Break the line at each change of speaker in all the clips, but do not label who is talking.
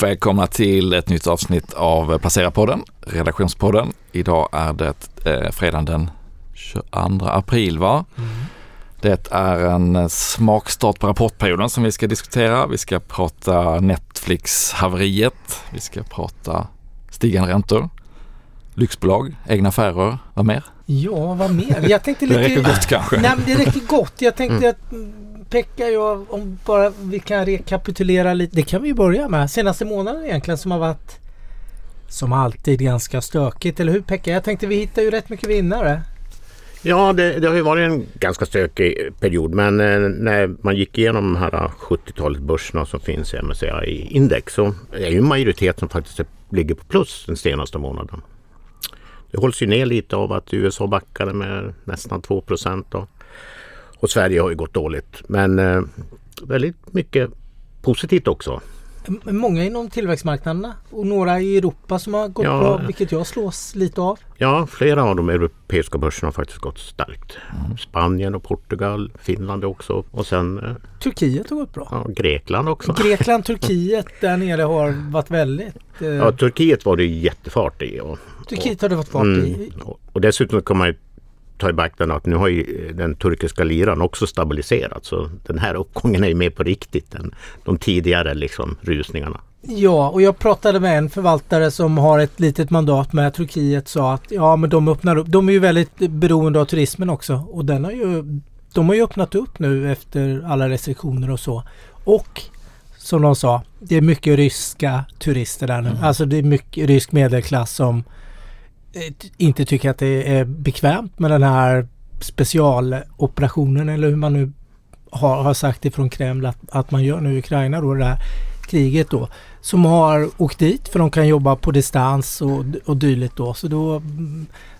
Välkomna till ett nytt avsnitt av Placera-podden, redaktionspodden. Idag är det eh, fredagen den 22 april va? Mm. Det är en smakstart på rapportperioden som vi ska diskutera. Vi ska prata Netflix-haveriet. Vi ska prata stigande räntor, lyxbolag, egna affärer. Vad mer?
Ja, vad mer? Jag tänkte lite...
det räcker gott kanske.
Nej, men det räcker gott. Jag tänkte mm. att Pekka, jag, om bara vi kan rekapitulera lite. Det kan vi börja med. Senaste månaden egentligen som har varit som alltid ganska stökigt. Eller hur Pekka? Jag tänkte vi hittar ju rätt mycket vinnare.
Ja, det, det har ju varit en ganska stökig period. Men eh, när man gick igenom de här eh, 70-talet börserna som finns i MSCI-index så är ju en majoritet som faktiskt ligger på plus den senaste månaden. Det hålls ju ner lite av att USA backade med nästan 2 procent. Och Sverige har ju gått dåligt. Men eh, väldigt mycket positivt också.
Många inom tillväxtmarknaderna och några i Europa som har gått ja, bra, vilket jag slås lite av.
Ja, flera av de europeiska börserna har faktiskt gått starkt. Mm. Spanien och Portugal, Finland också och sen eh,
Turkiet har gått bra.
Ja, Grekland också.
Grekland, Turkiet där nere har varit väldigt...
Eh... Ja, Turkiet var det jättefart i. Och,
Turkiet har det varit fart mm, i.
Och, och dessutom kan man ju ta i beaktande att nu har ju den turkiska liran också stabiliserat. Så den här uppgången är ju mer på riktigt än de tidigare liksom rusningarna.
Ja, och jag pratade med en förvaltare som har ett litet mandat med Turkiet sa att ja, men de öppnar upp. De är ju väldigt beroende av turismen också och den har ju de har ju öppnat upp nu efter alla restriktioner och så. Och som de sa, det är mycket ryska turister där nu. Mm. Alltså det är mycket rysk medelklass som Eh, inte tycker att det är bekvämt med den här specialoperationen eller hur man nu har, har sagt ifrån Kreml att, att man gör nu i Ukraina då det här kriget då. Som har åkt dit för de kan jobba på distans och, och dylikt då. Så då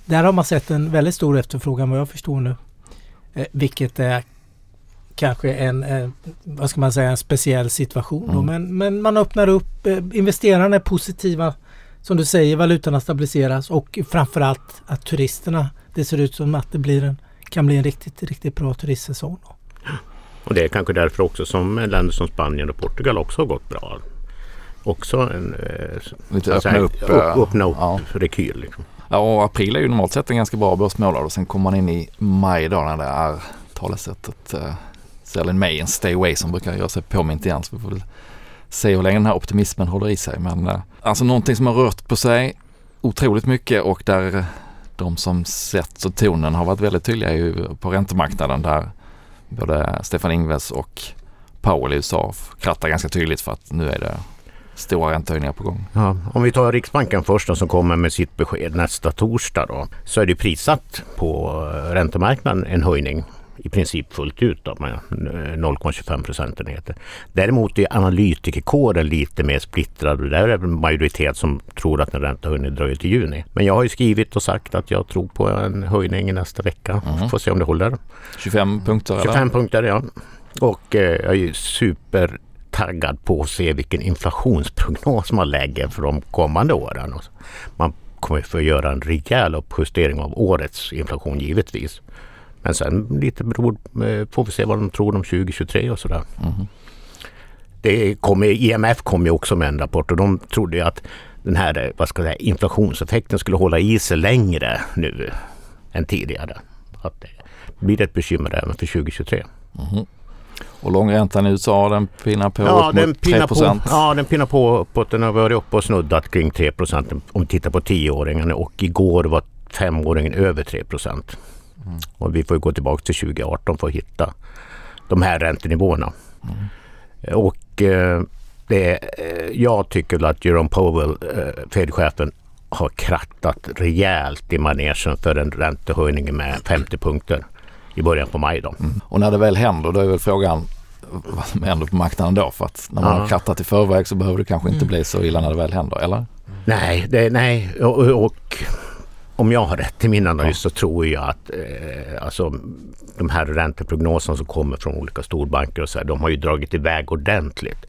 där har man sett en väldigt stor efterfrågan vad jag förstår nu. Eh, vilket är kanske en, eh, vad ska man säga, en speciell situation. Mm. Men, men man öppnar upp, eh, investerarna är positiva som du säger, valutorna stabiliseras och framförallt att turisterna, det ser ut som att det blir en, kan bli en riktigt, riktigt bra turistsäsong.
Och det är kanske därför också som länder som Spanien och Portugal också har gått bra. Också en
eh, Lite öppna säga, upp,
upp, öppna upp ja. rekyl. Liksom.
Ja, och april är ju normalt sett en ganska bra börsmånad och sen kommer man in i maj då när det är talesättet uh, Sell in May and Stay Away som brukar göra sig påmint igen. Så vi får väl se hur länge den här optimismen håller i sig. Men eh, alltså någonting som har rört på sig otroligt mycket och där de som sett tonen har varit väldigt tydliga är ju på räntemarknaden där både Stefan Ingves och Powell i USA krattar ganska tydligt för att nu är det stora räntehöjningar på gång.
Ja, om vi tar Riksbanken först då, som kommer med sitt besked nästa torsdag då, så är det prissatt på eh, räntemarknaden en höjning i princip fullt ut då, med 0,25 procentenheter. Däremot är analytikerkåren lite mer splittrad och där är en majoritet som tror att en räntehöjning dröjer till juni. Men jag har ju skrivit och sagt att jag tror på en höjning nästa vecka. Mm. Får se om det håller.
25 punkter?
25 eller? punkter ja. Och eh, jag är ju super taggad på att se vilken inflationsprognos man lägger för de kommande åren. Man kommer få göra en rejäl uppjustering av årets inflation givetvis. Men sen lite beror, eh, får vi se vad de tror om 2023 och sådär. Mm. Det kom, IMF kom ju också med en rapport och de trodde att den här vad ska jag säga, inflationseffekten skulle hålla i sig längre nu än tidigare. Att det blir ett bekymmer även för 2023. Mm.
Och långräntan i USA den pinnar på ja, den pinnar 3 på,
Ja, den pinnar på uppåt. Den har varit uppe och snuddat kring 3% om vi tittar på tioåringen och igår var femåringen över 3 Mm. Och vi får gå tillbaka till 2018 för att hitta de här räntenivåerna. Mm. Och eh, det, eh, jag tycker att Jerome Powell, eh, Fed-chefen, har krattat rejält i manegen för en räntehöjning med 50 punkter i början på maj. Då. Mm.
Och när det väl händer då är väl frågan vad som händer på marknaden då? För att när man ja. har krattat i förväg så behöver det kanske inte mm. bli så illa när det väl händer, eller?
Nej, det, nej. Och, och om jag har rätt i min analys så tror jag att eh, alltså, de här ränteprognoserna som kommer från olika storbanker och så här, de har ju dragit iväg ordentligt.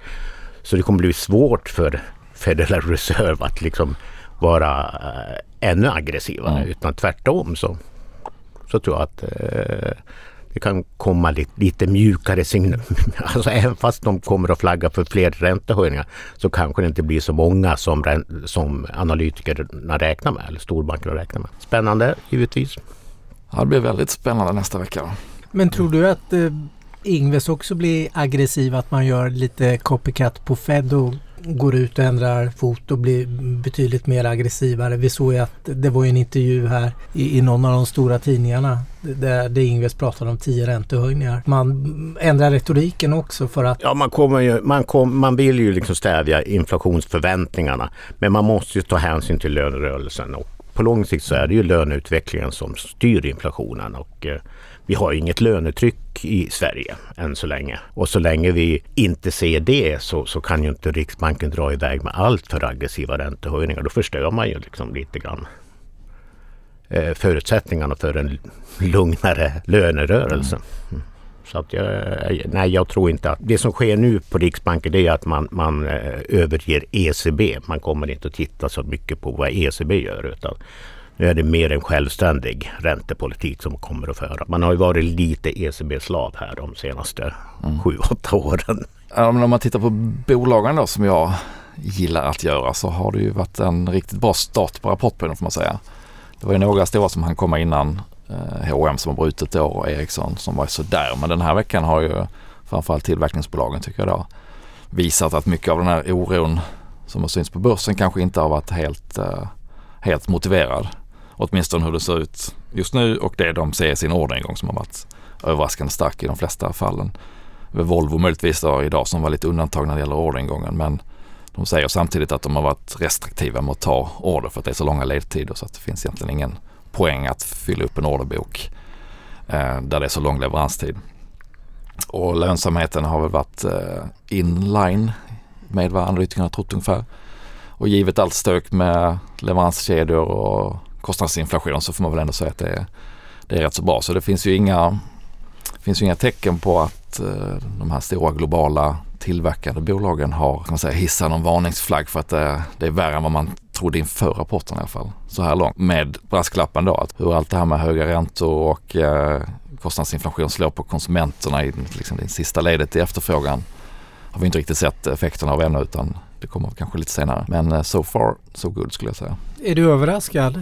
Så det kommer bli svårt för Federal Reserve att liksom vara eh, ännu aggressivare. Mm. Utan tvärtom så, så tror jag att eh, det kan komma lite, lite mjukare signaler. Alltså även fast de kommer att flagga för fler räntehöjningar så kanske det inte blir så många som, som analytikerna räknar med eller storbankerna räknar med. Spännande givetvis.
Ja, det blir väldigt spännande nästa vecka.
Men tror du att eh, Ingves också blir aggressiv, att man gör lite copycat på Fed och går ut och ändrar fot och blir betydligt mer aggressivare. Vi såg ju att det var en intervju här i, i någon av de stora tidningarna där, där Ingves pratade om tio räntehöjningar. Man ändrar retoriken också för att...
Ja, man, kommer ju, man, kom, man vill ju liksom stävja inflationsförväntningarna men man måste ju ta hänsyn till lönerörelsen och på lång sikt så är det ju löneutvecklingen som styr inflationen och eh, vi har inget lönetryck i Sverige än så länge. Och så länge vi inte ser det så, så kan ju inte Riksbanken dra iväg med allt för aggressiva räntehöjningar. Då förstör man ju liksom lite grann eh, förutsättningarna för en lugnare lönerörelse. Mm. Så att jag, nej, jag tror inte att det som sker nu på Riksbanken det är att man, man eh, överger ECB. Man kommer inte att titta så mycket på vad ECB gör utan nu är det mer en självständig räntepolitik som kommer att föra. Man har ju varit lite ECB-slav här de senaste mm. sju, åtta åren.
Ja, men om man tittar på bolagen då som jag gillar att göra så har det ju varit en riktigt bra start på rapportperioden får man säga. Det var ju några stora som han komma innan. H&M som har brutit då och Ericsson som var sådär. Men den här veckan har ju framförallt tillverkningsbolagen tycker jag då visat att mycket av den här oron som har synts på börsen kanske inte har varit helt, uh, helt motiverad. Åtminstone hur det ser ut just nu och det de ser i sin orderingång som har varit överraskande stark i de flesta fallen. Volvo möjligtvis då idag som var lite undantag när det gäller orderingången men de säger samtidigt att de har varit restriktiva med att ta order för att det är så långa ledtider så att det finns egentligen ingen poäng att fylla upp en orderbok eh, där det är så lång leveranstid. Och lönsamheten har väl varit eh, inline med vad analytikerna trott ungefär. Och givet allt stök med leveranskedjor och kostnadsinflation så får man väl ändå säga att det är, det är rätt så bra. Så det finns ju inga, finns ju inga tecken på att eh, de här stora globala tillverkande bolagen har kan man säga, hissat någon varningsflagg för att det, det är värre än vad man trodde inför rapporten i alla fall. Så här långt. Med brasklappen då att hur allt det här med höga räntor och eh, kostnadsinflation slår på konsumenterna i liksom, det sista ledet i efterfrågan har vi inte riktigt sett effekterna av ännu utan det kommer kanske lite senare. Men eh, so far so good skulle jag säga.
Är du överraskad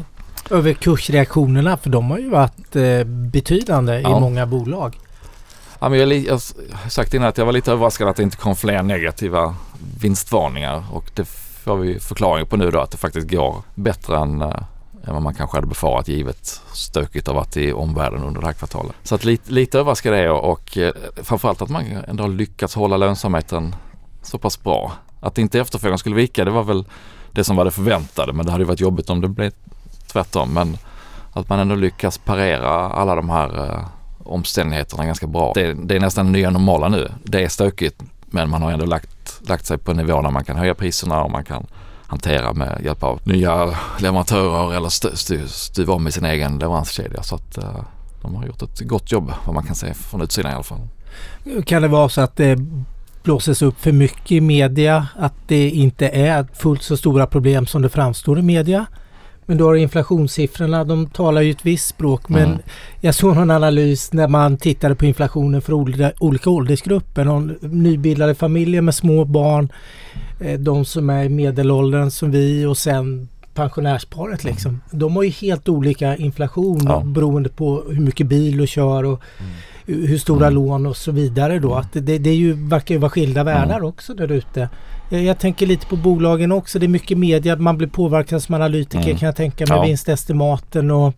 över kursreaktionerna? För de har ju varit eh, betydande ja. i många bolag.
Ja, men jag, jag har sagt innan att jag var lite överraskad att det inte kom fler negativa vinstvarningar och det får vi förklaring på nu då att det faktiskt går bättre än, äh, än vad man kanske hade befarat givet stökigt har varit i omvärlden under det här kvartalet. Så att lite, lite överraskad är jag och äh, framförallt att man ändå har lyckats hålla lönsamheten så pass bra. Att inte efterfrågan skulle vika det var väl det som var det förväntade men det hade varit jobbigt om det blev tvärtom. Men att man ändå lyckas parera alla de här eh, omständigheterna ganska bra. Det, det, är nästan nya normala nu. Det är stökigt men man har ändå lagt, lagt sig på en nivå där man kan höja priserna och man kan hantera med hjälp av nya leverantörer eller styva om i sin egen leveranskedja. Så att eh, de har gjort ett gott jobb vad man kan se från utsidan i alla fall.
Kan det vara så att det blåses upp för mycket i media? Att det inte är fullt så stora problem som det framstår i media? Men du har inflationssiffrorna, de talar ju ett visst språk. Men mm. jag såg någon analys när man tittade på inflationen för olika, åldersgrupper. Någon nybildade familjer med små barn, eh, de som är i medelåldern som vi och sen pensionärsparet liksom. De har ju helt olika inflation ja. beroende på hur mycket bil du kör och mm. Hur stora mm. lån och så vidare då. Att det, det är ju, verkar ju vara skilda världar mm. också där ute. Jag, jag, tänker lite på bolagen också. Det är mycket media. Man blir påverkad som analytiker mm. kan jag tänka med ja. vinstestimaten och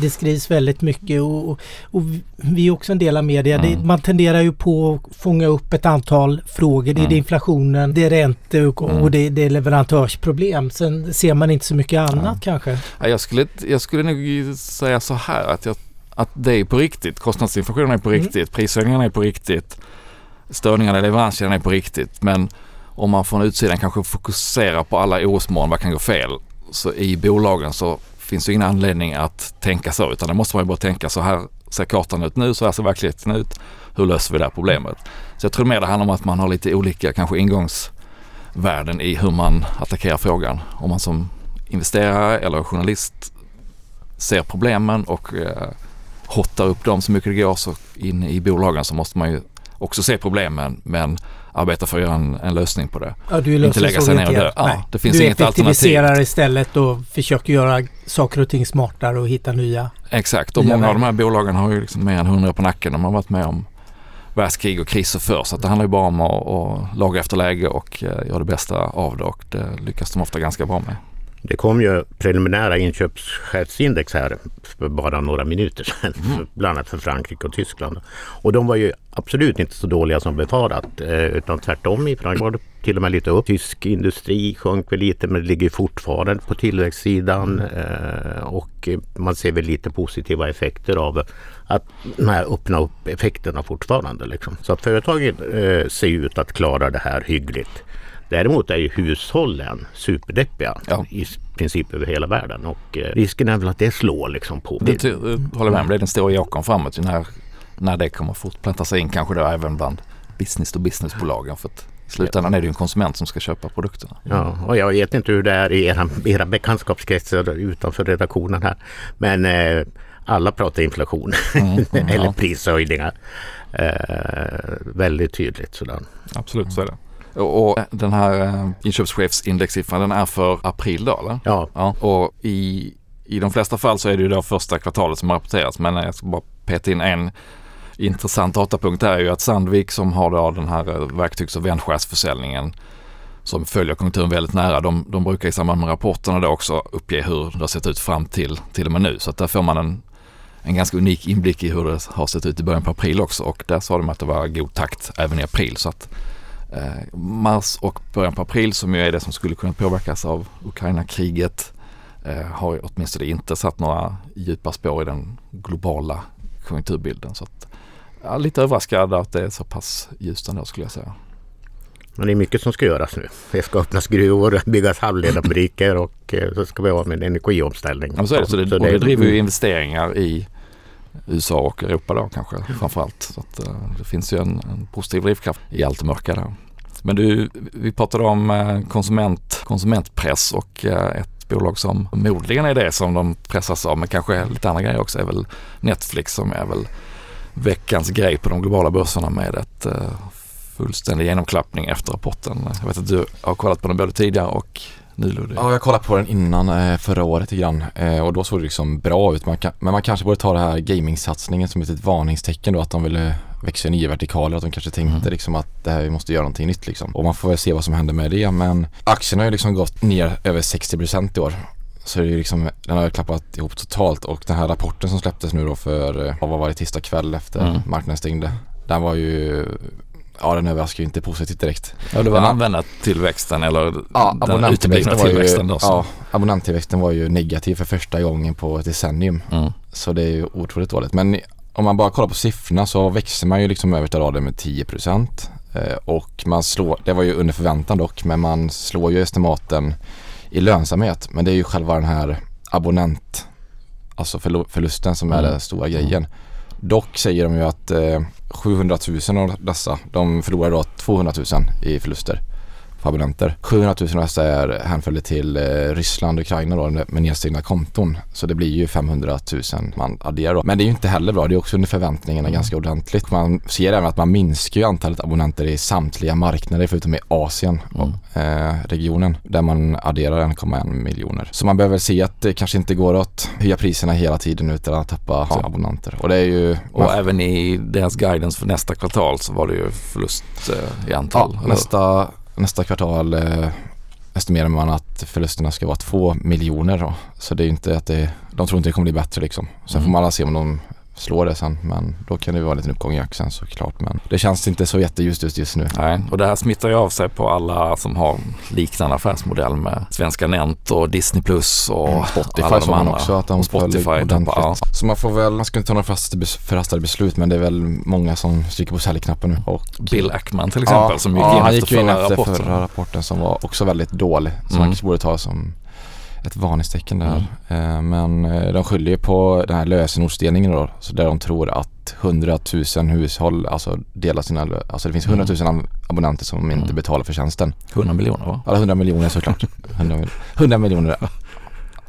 det skrivs väldigt mycket och, och, och, vi är också en del av media. Mm. Det, man tenderar ju på att fånga upp ett antal frågor. Det är mm. inflationen, det är räntor och, mm. och det, det, är leverantörsproblem. Sen ser man inte så mycket annat ja. kanske.
Ja, jag, skulle, jag skulle nog säga så här att, jag, att det är på riktigt. Kostnadsinflationen är på mm. riktigt. Prishöjningarna är på riktigt. Störningarna i leveranskedjan är på riktigt. Men om man från utsidan kanske fokuserar på alla orosmoln, vad kan gå fel? Så i bolagen så finns det ingen anledning att tänka så utan det måste man ju bara tänka så här ser kartan ut nu, så här ser verkligheten ut. Hur löser vi det här problemet? Så jag tror mer det handlar om att man har lite olika kanske ingångsvärden i hur man attackerar frågan. Om man som investerare eller journalist ser problemen och eh, hottar upp dem så mycket det går så in i bolagen så måste man ju också se problemen men arbeta för att göra en, en lösning på det.
Ja, du är
Inte lägga sig ner och dö. Ja, det finns
du
inget
effektiviserar
alternativ.
istället och försöker göra saker och ting smartare och hitta nya.
Exakt och
Nya
många av de här bolagen har ju liksom mer än 100 på nacken. De har varit med om världskrig och kriser förr så att det handlar ju bara om att, att laga efter läge och eh, göra det bästa av det och det lyckas de ofta ganska bra med.
Det kom ju preliminära inköpschefsindex här för bara några minuter sedan.
Mm.
Bland annat för Frankrike och Tyskland. Och de var ju absolut inte så dåliga som befarat. Eh, utan tvärtom i Frankrike var det till och med lite upp. Tysk industri sjönk väl lite men det ligger fortfarande på tillväxtsidan. Eh, och man ser väl lite positiva effekter av att de här öppna upp effekterna fortfarande. Liksom. Så att företagen eh, ser ut att klara det här hyggligt. Däremot är ju hushållen superdeppiga
Ja.
i princip över hela världen och eh, risken är väl att det slår liksom på.
Det ty- eh, håller med om. Det är den stora jokern framåt när, när det kommer fortplanta sig in kanske då även bland business to business-bolagen. För att i slutändan är det ju en konsument som ska köpa produkterna.
Ja, och jag vet inte hur det är i era, era bekantskapskretsar utanför redaktionen här. Men eh, alla pratar inflation
Mm, mm,
eller
ja.
prishöjningar. Eh, väldigt tydligt sådär.
Absolut så är det. Och, den här eh, inköpschefsindexsiffran den är för april då eller?
Ja,
Ja. Och i, i de flesta fall så är det ju då första kvartalet som rapporteras men jag ska bara peta in en intressant datapunkt här är ju att Sandvik som har då den här eh, verktygs och vändskärsförsäljningen som följer konjunkturen väldigt nära. De, de brukar i samband med rapporterna då också uppge hur det har sett ut fram till, till och med nu. Så att där får man en, en ganska unik inblick i hur det har sett ut i början på april också och där sa de att det var god takt även i april. Så att eh, mars och början på april som ju är det som skulle kunna påverkas av Ukraina-kriget eh, har åtminstone inte satt några djupa spår i den globala konjunkturbilden. Så att, ja, lite överraskad att det är så pass ljust ändå skulle jag säga.
men det är mycket som ska göras nu. Det ska öppnas gruvor, byggas halvledarfabriker och eh, så ska vi ha med en energiomställning.
Ja, så det. Så det, och det driver ju investeringar i USA och Europa då kanske framförallt. Så att, eh, det finns ju en, en positiv drivkraft i allt det mörka där. Men du, vi pratade om eh, konsument, konsumentpress och eh, ett bolag som förmodligen är det som de pressas av men kanske lite andra grejer också är väl Netflix som är väl veckans grej på de globala börserna med ett fullständig genomklappning efter rapporten. Jag vet att du har kollat på den både tidigare och nu Ludvig.
Ja, jag kollade på den innan eh, förra året lite grann eh, och då såg det liksom bra ut. Man kan, men man kanske borde ta det här gaming-satsningen som ett varningstecken då att de ville växa i nya vertikaler. Att de kanske tänkte
Mm.
liksom att det här, vi måste göra någonting nytt liksom. Och man får väl se vad som händer med det. Men aktien har ju liksom gått ner över 60% i år. Så det är liksom, den har klappat ihop totalt och den här rapporten som släpptes nu då för, eh, vad var det, tisdag kväll efter
Mm.
marknaden stängde. Den var ju, ja den överraskar ju inte positivt direkt.
Ja, det var användartillväxten eller
Ja,
den uteblivna
ju,
tillväxten då.
ja, abonnenttillväxten var ju negativ för första gången på ett decennium.
Mm.
Så det är ju otroligt dåligt. Men om man bara kollar på siffrorna så växer man ju liksom översta raden med 10% eh, och man slår, det var ju under förväntan dock, men man slår ju estimaten i lönsamhet. Men det är ju själva den här abonnent, alltså förlusten som är
Mm.
den stora grejen. Dock säger de ju att eh, 700 000 av dessa, de förlorar då 200 000 i förluster abonnenter. 700 000 av dessa är hänförliga till eh, Ryssland och Ukraina då med nedstängda konton. Så det blir ju 500 000 man adderar då. Men det är ju inte heller bra. Det är också under förväntningarna ganska ordentligt. Man ser även att man minskar ju antalet abonnenter i samtliga marknader förutom i Asien
Mm.
eh, regionen där man adderar 1,1 miljoner. Så man behöver se att det kanske inte går att höja priserna hela tiden utan att tappa
Ja.
abonnenter. Och det är ju
Och även i deras guidance för nästa kvartal så var det ju förlust eh, i antal.
Ja, nästa, nästa kvartal eh, estimerar man att förlusterna ska vara 2 miljoner då. Så det är inte att det, de tror inte det kommer bli bättre liksom. Sen
Mm.
får man alla se om de slår det sen. Men då kan det vara en liten uppgång i aktien såklart. Men det känns inte så jätteljust ut just nu.
Nej, och det här smittar ju av sig på alla som har liknande affärsmodell med Svenska Nent och Disney Plus och
Mm, Spotify
alla de
man
andra.
också att de
Spotify
ordentligt.
ja.
Så man får väl, man ska inte ta några förhastade bes- förhastade beslut men det är väl många som stryker på säljknappen nu. Och
Bill Ackman till exempel som gick
ja,
in
han
efter
gick ju in
förra
efter
rapporten.
förra rapporten som var också väldigt dålig. Man
Mm.
kanske borde ta som ett varningstecken där.
Mm.
Eh, Men eh, de skyller ju på den här lösenordsdelningen då. Så där de tror att 100 000 hushåll alltså delar sina, alltså det finns 100 000 ab- abonnenter som inte
Mm.
betalar för tjänsten.
100 miljoner va?
Alla 100 miljoner såklart. 100, mil- 100 miljoner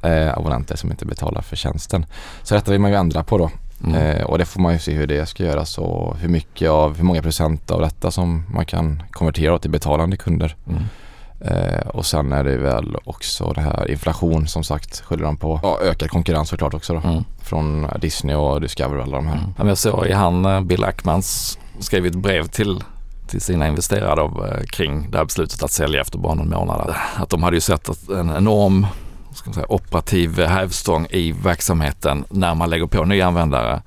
eh, abonnenter som inte betalar för tjänsten. Så detta vill man ju ändra på då.
Mm.
Och det får man ju se hur det ska göras och hur mycket av, hur många procent av detta som man kan konvertera till betalande kunder.
Mm.
Och sen är det väl också det här inflation som sagt skyller de på. Ja, ökad konkurrens såklart också då.
Mm.
Från Disney och Discovery och alla de här.
Mm. Jag såg i han, eh, Bill Ackmans, skrev ett brev till, till sina investerare då, eh, kring det här beslutet att sälja efter bara någon månad. Att de hade ju sett att en enorm ska man säga, operativ hävstång i verksamheten när man lägger på nya användare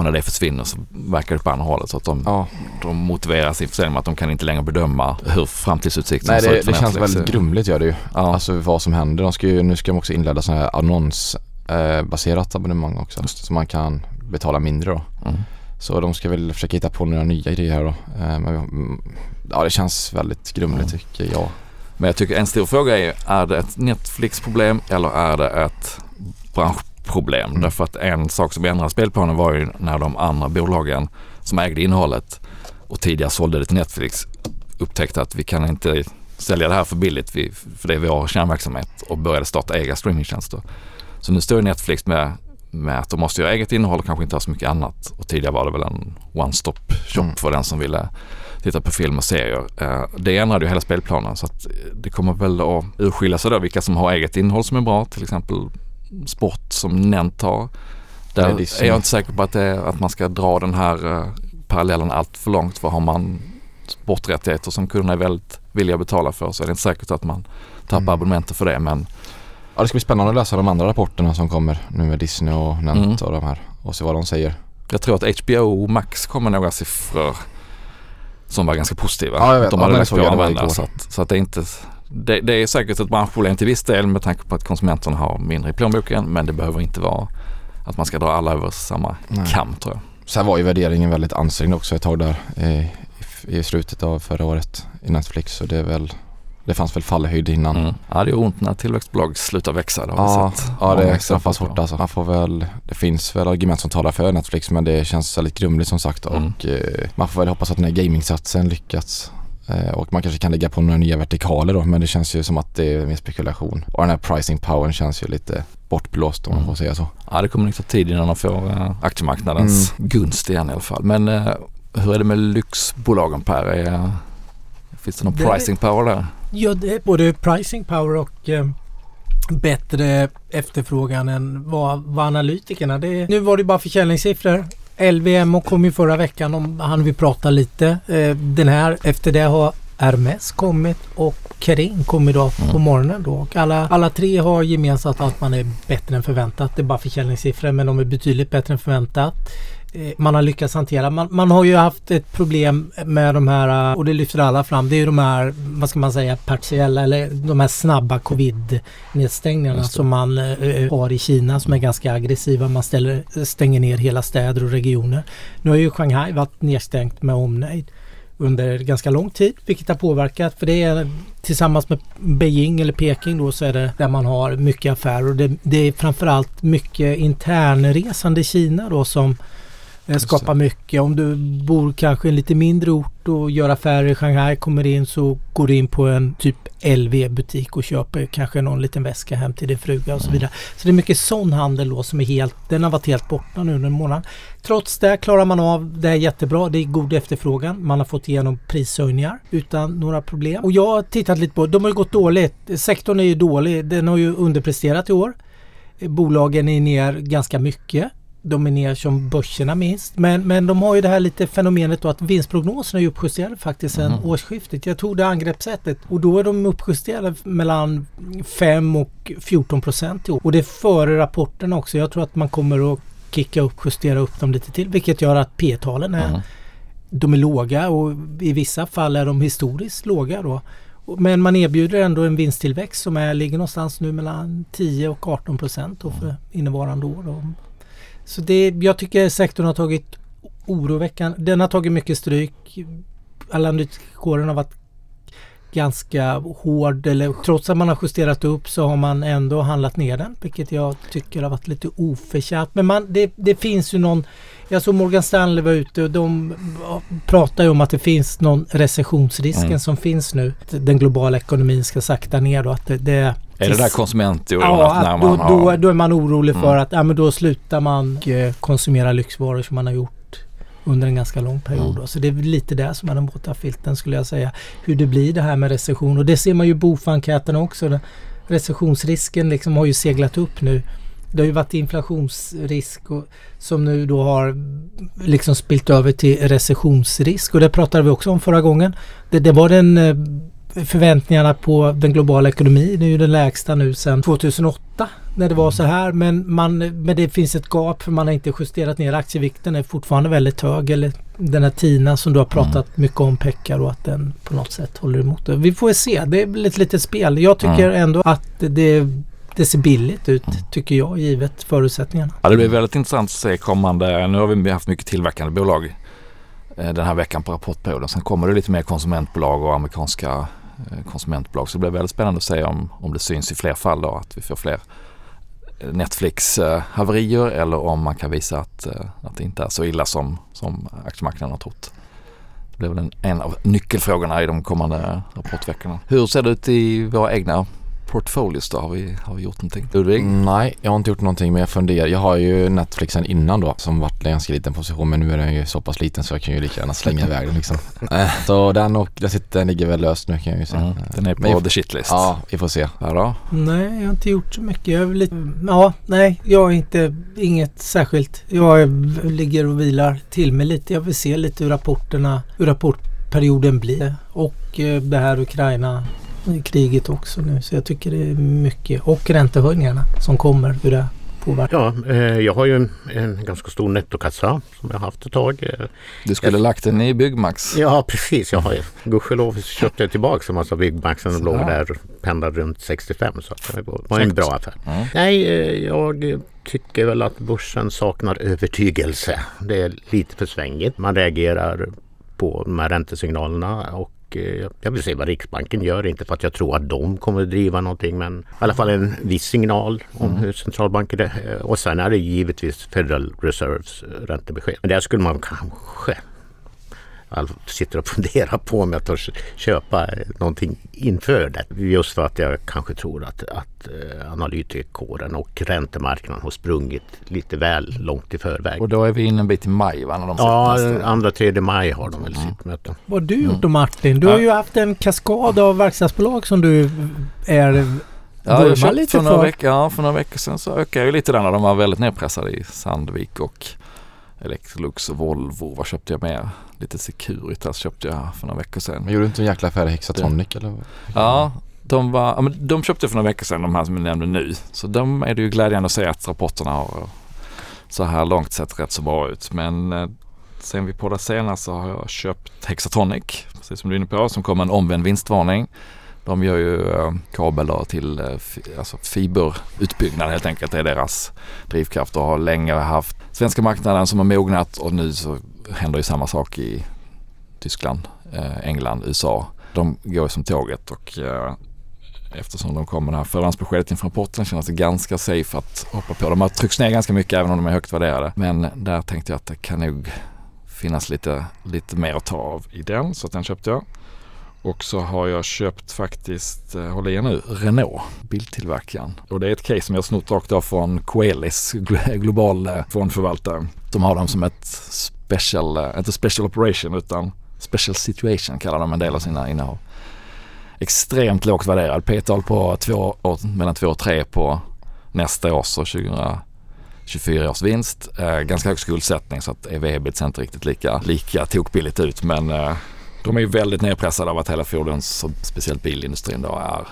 och när det försvinner så verkar det på andra hållet. Så att de,
Ja,
de motiverar sin försäljning med att de kan inte längre bedöma hur framtidsutsikterna
nej
ser
det,
ut för
det känns
Netflix.
väldigt grumligt gör det ju.
Ja.
Alltså vad som händer. De ska ju, nu ska de också inleda sådana här annonsbaserat abonnemang också. Så man kan betala mindre då.
Mm.
Så de ska väl försöka hitta på några nya idéer här då. Eh, Men, mm, ja det känns väldigt grumligt
Mm.
tycker jag.
Men jag tycker en stor fråga är, är det ett Netflix-problem eller är det ett branschproblem?
Mm.
Därför att en sak som ändrade spelplanen var ju när de andra bolagen som ägde innehållet och tidigare sålde det till Netflix upptäckte att vi kan inte sälja det här för billigt för det är vår kärnverksamhet och började starta egna streamingtjänster. Så nu står Netflix med, med att de måste göra eget innehåll och kanske inte ha så mycket annat. Och tidigare var det väl en one-stop shop
Mm.
för den som ville titta på film och serier. Eh, Det ändrade ju hela spelplanen så att det kommer väl att urskilja sig då vilka som har eget innehåll som är bra. Till exempel sport som Nent har. Där
Nej, Disney.
är jag inte säker på att, är- att man ska dra den här eh, parallellen allt för långt. För har man sporträttigheter som kunderna är väldigt villiga att betala för så är det inte säkert att man tappar
Mm.
abonnementer för det. Men
Ja det ska bli spännande att läsa de andra rapporterna som kommer nu med Disney och Nent
Mm.
och de här och se vad de säger.
jag tror att HBO Max kommer några siffror som var ganska positiva.
Ja, jag vet.
De
Ja,
hade
men
lagt på användare så att, så att det är inte det, det är säkert ett branschproblem till viss del med tanke på att konsumenterna har mindre i plånboken men det behöver inte vara att man ska dra alla över samma
Nej.
kam tror jag.
Sen var ju värderingen väldigt ansträngd också ett tag där i, i slutet av förra året i Netflix så det är väl det fanns väl fallhöjd innan.
Mm. Ja det är ont när tillväxtbolag slutar växa. Det har
Ja, ja det
exempel
straffas hårt alltså. Man får väl, det finns väl argument som talar för Netflix men det känns väldigt grumligt som sagt
Mm.
och eh, man får väl hoppas att den här gamingsatsen lyckats. Eh, och man kanske kan lägga på några nya vertikaler då men det känns ju som att det är mer spekulation. Och den här pricing powern känns ju lite bortblåst om man
Mm.
får säga så.
Ja det kommer nog ta tid innan de får uh, aktiemarknadens
Mm.
gunst igen i alla fall. Men eh, hur är det med lyxbolagen Per? Är, finns det någon
Det-
pricing power där?
Ja, det är både pricing power och eh, bättre efterfrågan än vad, vad analytikerna. Det, nu var det bara försäljningssiffror. LVM kom ju förra veckan om han vi prata lite. Eh, den här efter det har Hermes kommit och Kering kom idag på
Mm.
morgonen då. Och alla, alla tre har gemensamt att man är bättre än förväntat. Det är bara försäljningssiffror men de är betydligt bättre än förväntat. Eh, Man har lyckats hantera. Man, man har ju haft ett problem med de här, eh, och det lyfter alla fram, det är ju de här, vad ska man säga, partiella eller de här snabba covid-nedstängningarna som man eh, har i Kina som är ganska aggressiva. Man ställer, stänger ner hela städer och regioner. Nu har ju Shanghai varit nedstängt med omnejd under ganska lång tid vilket har påverkat för det är tillsammans med Beijing eller Peking då så är det där man har mycket affärer och det, det är framförallt mycket internresande i Kina då som eh,
Just
skapar mycket. Om du bor kanske i en lite mindre ort och gör affärer i Shanghai kommer in så går du in på en typ LV-butik och köper kanske någon liten väska hem till din fruga och så vidare. Så det är mycket sån handel då som är helt, den har varit helt borta nu under en månad. Trots det klarar man av det är jättebra. Det är god efterfrågan. Man har fått igenom prishöjningar utan några problem. Och jag har tittat lite på, de har ju gått dåligt. Sektorn är ju dålig. Den har ju underpresterat i år. Bolagen är ner ganska mycket. Ner som börserna minst. Men, men de har ju det här lite fenomenet då att vinstprognoserna är uppjusterade faktiskt sen
Mhm.
årsskiftet. Jag tog det angreppssättet och då är de uppjusterade mellan 5 och 14 procent i år. Och det är före rapporten också. Jag tror att man kommer att kicka upp, justera upp dem lite till vilket gör att P-talen är
Mm.
de är låga och i vissa fall är de historiskt låga då. Men man erbjuder ändå en vinsttillväxt som är, ligger någonstans nu mellan 10 och 18 procent då för innevarande år. Då. Så det, jag tycker sektorn har tagit oroväckande, den har tagit mycket stryk. Analytikerkåren har varit ganska hård eller trots att man har justerat upp så har man ändå handlat ner den vilket jag tycker har varit lite oförtjänt. Men man, det, det finns ju någon jag såg Morgan Stanley var ute och de pratar ju om att det finns någon recessionsrisken
Mm.
som finns nu. Den globala ekonomin ska sakta ner och att det, det
Är det där konsumentoron?
Ja,
när
att då,
man har...
då, då är man orolig för
Mm.
att ja, men då slutar man eh, konsumera lyxvaror som man har gjort under en ganska lång period.
Mm.
Så det är lite där som är den våta filten skulle jag säga. Hur det blir det här med recession. Och det ser man ju i BOFA-enkäten också. Recessionsrisken liksom har ju seglat upp nu. Det har ju varit inflationsrisk och, som nu då har liksom spilt över till recessionsrisk. Och det pratade vi också om förra gången. Det, det var den eh, förväntningarna på den globala ekonomin. Är ju den lägsta nu sedan 2008 när det var så här. Men, man, men det finns ett gap för man har inte justerat ner aktievikten. är fortfarande väldigt hög. Eller den här TINA som du har pratat mycket om Pekka och att den på något sätt håller emot det. Vi får se. Det är ett litet spel. Jag tycker ändå att det, det ser billigt ut tycker jag givet förutsättningarna.
Ja, det blir väldigt intressant att se kommande. Nu har vi haft mycket tillverkande bolag eh, den här veckan på rapportperioden. Sen kommer det lite mer konsumentbolag och amerikanska Eh, konsumentbolag. Så det blir väldigt spännande att se om, om det syns i fler fall då att vi får fler eh, Netflix-haverier eller om man kan visa att, eh, att det inte är så illa som, som aktiemarknaden har trott. Det blir väl en, en av nyckelfrågorna i de kommande rapportveckorna. Hur ser det ut i våra egna portfolios då? Har vi, har vi gjort någonting? Ludvig?
Nej, jag har inte gjort någonting men jag funderar. Jag har ju Netflixen innan då som varit en ganska liten position men nu är den ju så pass liten så jag kan ju lika gärna slänga iväg den liksom. Så den och den, sitter, den ligger väl löst nu kan jag ju säga.
Mm, den är
Men
på
vi-
the shitlist.
Ja, vi får se.
Ja då.
Nej, jag har inte gjort så mycket. Jag är lite, ja, nej, jag är inte, inget särskilt. Jag är- ligger och vilar till mig lite. Jag vill se lite hur rapporterna, hur rapportperioden blir. Och eh, det här Ukraina kriget också nu. Så jag tycker det är mycket. Och räntehöjningarna som kommer. Hur det påverkar.
Ja, eh, jag har ju en, en ganska stor nettokassa som jag har haft ett tag. Eh,
Du skulle lagt den i Byggmax.
Ja precis, jag har gudskelov köpte jag tillbaka en massa Byggmaxen och låg där pendlade runt 65 så det var- var en bra affär.
Mm.
Nej, eh, jag tycker väl att börsen saknar övertygelse. Det är lite för svängigt. Man reagerar på de här räntesignalerna och eh, jag vill se vad Riksbanken gör. Inte för att jag tror att de kommer att driva någonting men i alla fall en viss signal om hur centralbanken är. Och sen är det givetvis Federal Reserves eh, räntebesked. Men där skulle man kanske sitter och funderar på om jag törs köpa någonting inför det. Just för att jag kanske tror att, att eh, analytikerkåren och räntemarknaden har sprungit lite väl långt i förväg.
Och då är vi inne en bit i maj va? När de
Ja, andra tredje maj har de väl sitt möte.
Vad har du gjort då Martin? Du har ju haft en kaskad av verkstadsbolag som du är
Ja, jag köpte
lite
för några,
för.
veckor, ja, för några veckor sedan så ökade jag ju lite där när de var väldigt nedpressade i Sandvik och Electrolux och Volvo. Vad köpte jag mer? Lite Securitas köpte jag för några veckor sedan.
Men gjorde du inte en jäkla affär i Hexatronic eller?
Ja, de, var, ja, men de köpte för några veckor sedan de här som jag nämnde nu. Så de är det ju glädjande att se att rapporterna har så här långt sett rätt så bra ut. Men eh, sen vi poddade senast så har jag köpt Hexatronic, precis som du är inne på, som kom med en omvänd vinstvarning. De gör ju eh, kabel då till eh, alltså fiberutbyggnad helt enkelt. Det är deras drivkraft och har länge haft svenska marknaden som har mognat och nu så händer ju samma sak i Tyskland, eh, England, USA. De går ju som tåget och eftersom de kommer med det här förhandsbeskedet inför rapporten känns det ganska safe att hoppa på. De har tryckts ner ganska mycket även om de är högt värderade. Men där tänkte jag att det kan nog finnas lite, lite mer att ta av i den så att den köpte jag. Och så har jag köpt faktiskt, eh, håll i er nu, Renault, biltillverkaren. Och det är ett case som jag har snott rakt av från Coelis, global eh, fondförvaltare. De har dem som ett special, eh, inte special operation utan special situation kallar de en del av sina innehav. Extremt lågt värderad, P-tal på två, mellan 2 och 3 på nästa års och 2024 års vinst. Ganska hög skuldsättning så att EV-ebit ser inte riktigt lika, lika tokbilligt ut men de är ju väldigt nedpressade av att hela fordons och speciellt bilindustrin då är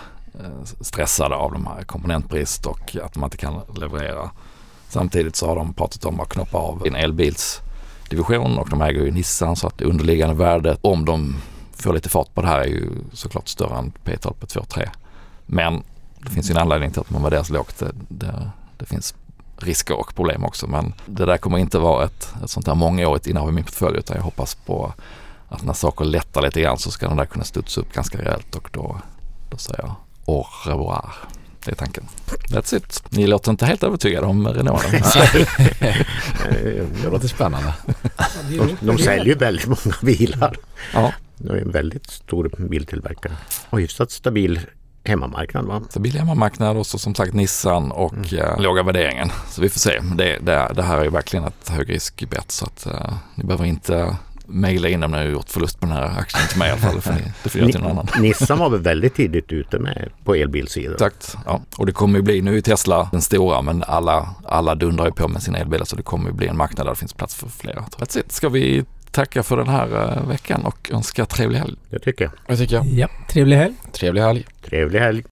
eh, stressade av de här komponentbrist och att man inte kan leverera. Samtidigt så har de pratat om att knoppa av en elbilsdivision och de äger ju Nissan så att det underliggande värdet om de får lite fart på det här är ju såklart större än P-tal på 2-3. Men det finns ju en anledning till att man värderas lågt. Det, det, det finns risker och problem också men det där kommer inte vara ett, ett sånt här mångårigt innehav i min portfölj utan jag hoppas på att när saker lättar lite grann så ska den där kunna studsa upp ganska rejält och då, då säger jag au revoir. Det är tanken. That's it. Ni låter inte helt övertygade om Renault.
Det låter spännande.
De, de säljer ju väldigt många bilar.
ja.
De är en väldigt stor biltillverkare. Och hyfsat stabil hemmamarknad va?
Så billig hemmamarknad och så som sagt Nissan och
Mm.
eh, låga värderingen. Så vi får se. Det, det, det här är ju verkligen ett högriskbett så att eh, ni behöver inte mejla in om ni har gjort förlust på den här aktien till mig i alla fall. Det får ni, det får göra till någon annan.
Nissan var väl väldigt tidigt ute med på elbilsidan.
Exakt. Ja. Och det kommer ju bli, nu är Tesla den stora men alla, alla dundrar ju på med sina elbilar så det kommer ju bli en marknad där det finns plats för flera. That's it. Ska vi tacka för den här eh, veckan och önska trevlig helg.
Det tycker jag.
Jag tycker jag.
Ja, trevlig helg.
Trevlig helg.
Trevlig helg.